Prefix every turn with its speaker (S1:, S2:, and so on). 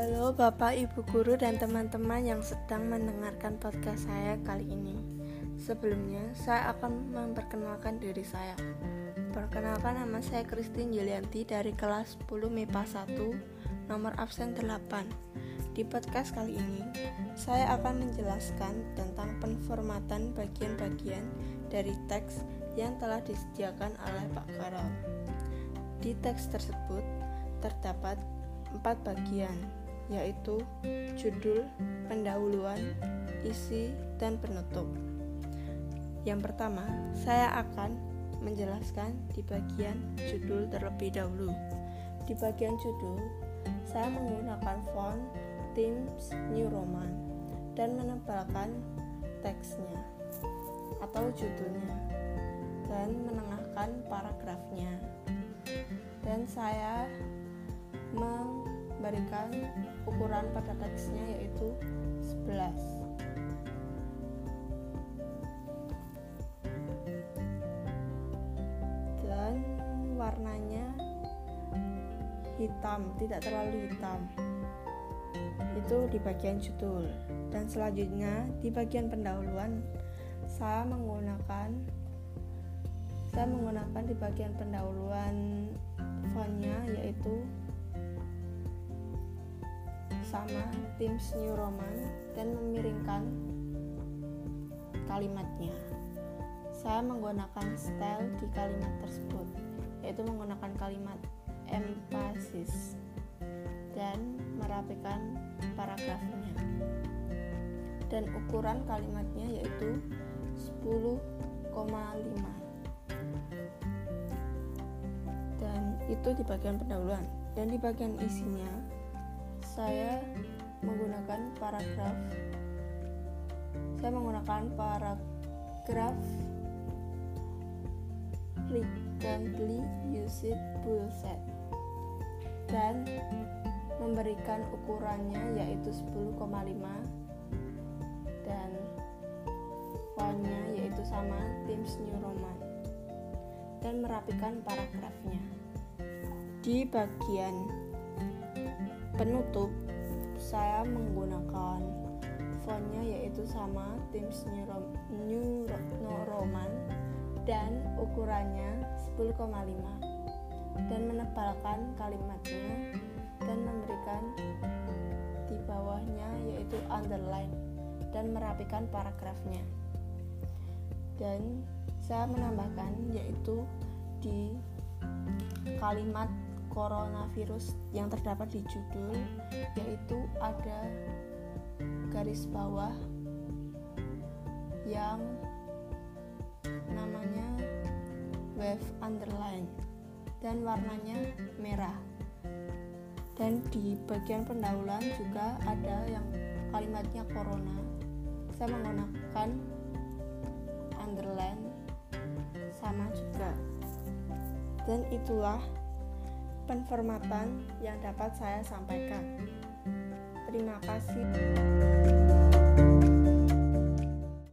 S1: Halo Bapak, Ibu guru dan teman-teman yang sedang mendengarkan podcast saya kali ini. Sebelumnya, saya akan memperkenalkan diri saya. Perkenalkan nama saya Christine Yulianti dari kelas 10 MIPA 1, nomor absen 8. Di podcast kali ini, saya akan menjelaskan tentang penformatan bagian-bagian dari teks yang telah disediakan oleh Pak Karol. Di teks tersebut terdapat empat bagian, yaitu judul, pendahuluan, isi, dan penutup. Yang pertama, saya akan menjelaskan di bagian judul terlebih dahulu. Di bagian judul, saya menggunakan font Times New Roman dan menebalkan teksnya atau judulnya dan menengahkan paragrafnya. Dan saya memberikan ukuran pada teksnya yaitu 11 dan warnanya hitam tidak terlalu hitam. Itu di bagian judul. Dan selanjutnya di bagian pendahuluan saya menggunakan saya menggunakan di bagian pendahuluan fontnya yaitu sama Times New Roman dan memiringkan kalimatnya. Saya menggunakan style di kalimat tersebut, yaitu menggunakan kalimat emphasis dan merapikan paragrafnya. Dan ukuran kalimatnya yaitu 10,5 dan itu di bagian pendahuluan dan di bagian isinya saya menggunakan paragraf. Saya menggunakan paragraf. Frequently used bullset dan memberikan ukurannya yaitu 10,5 dan fontnya yaitu sama Times New Roman. Dan merapikan paragrafnya. Di bagian penutup. Saya menggunakan fontnya yaitu sama Times New, Roman dan ukurannya 10,5 dan menebalkan kalimatnya dan memberikan di bawahnya yaitu underline dan merapikan paragrafnya. Dan saya menambahkan yaitu di kalimat coronavirus yang terdapat di judul yaitu ada garis bawah yang namanya wave underline dan warnanya merah. Dan di bagian pendahuluan juga ada yang kalimatnya corona. Saya menggunakan underline sama juga. Dan itulah penformatan yang dapat saya sampaikan. Terima kasih.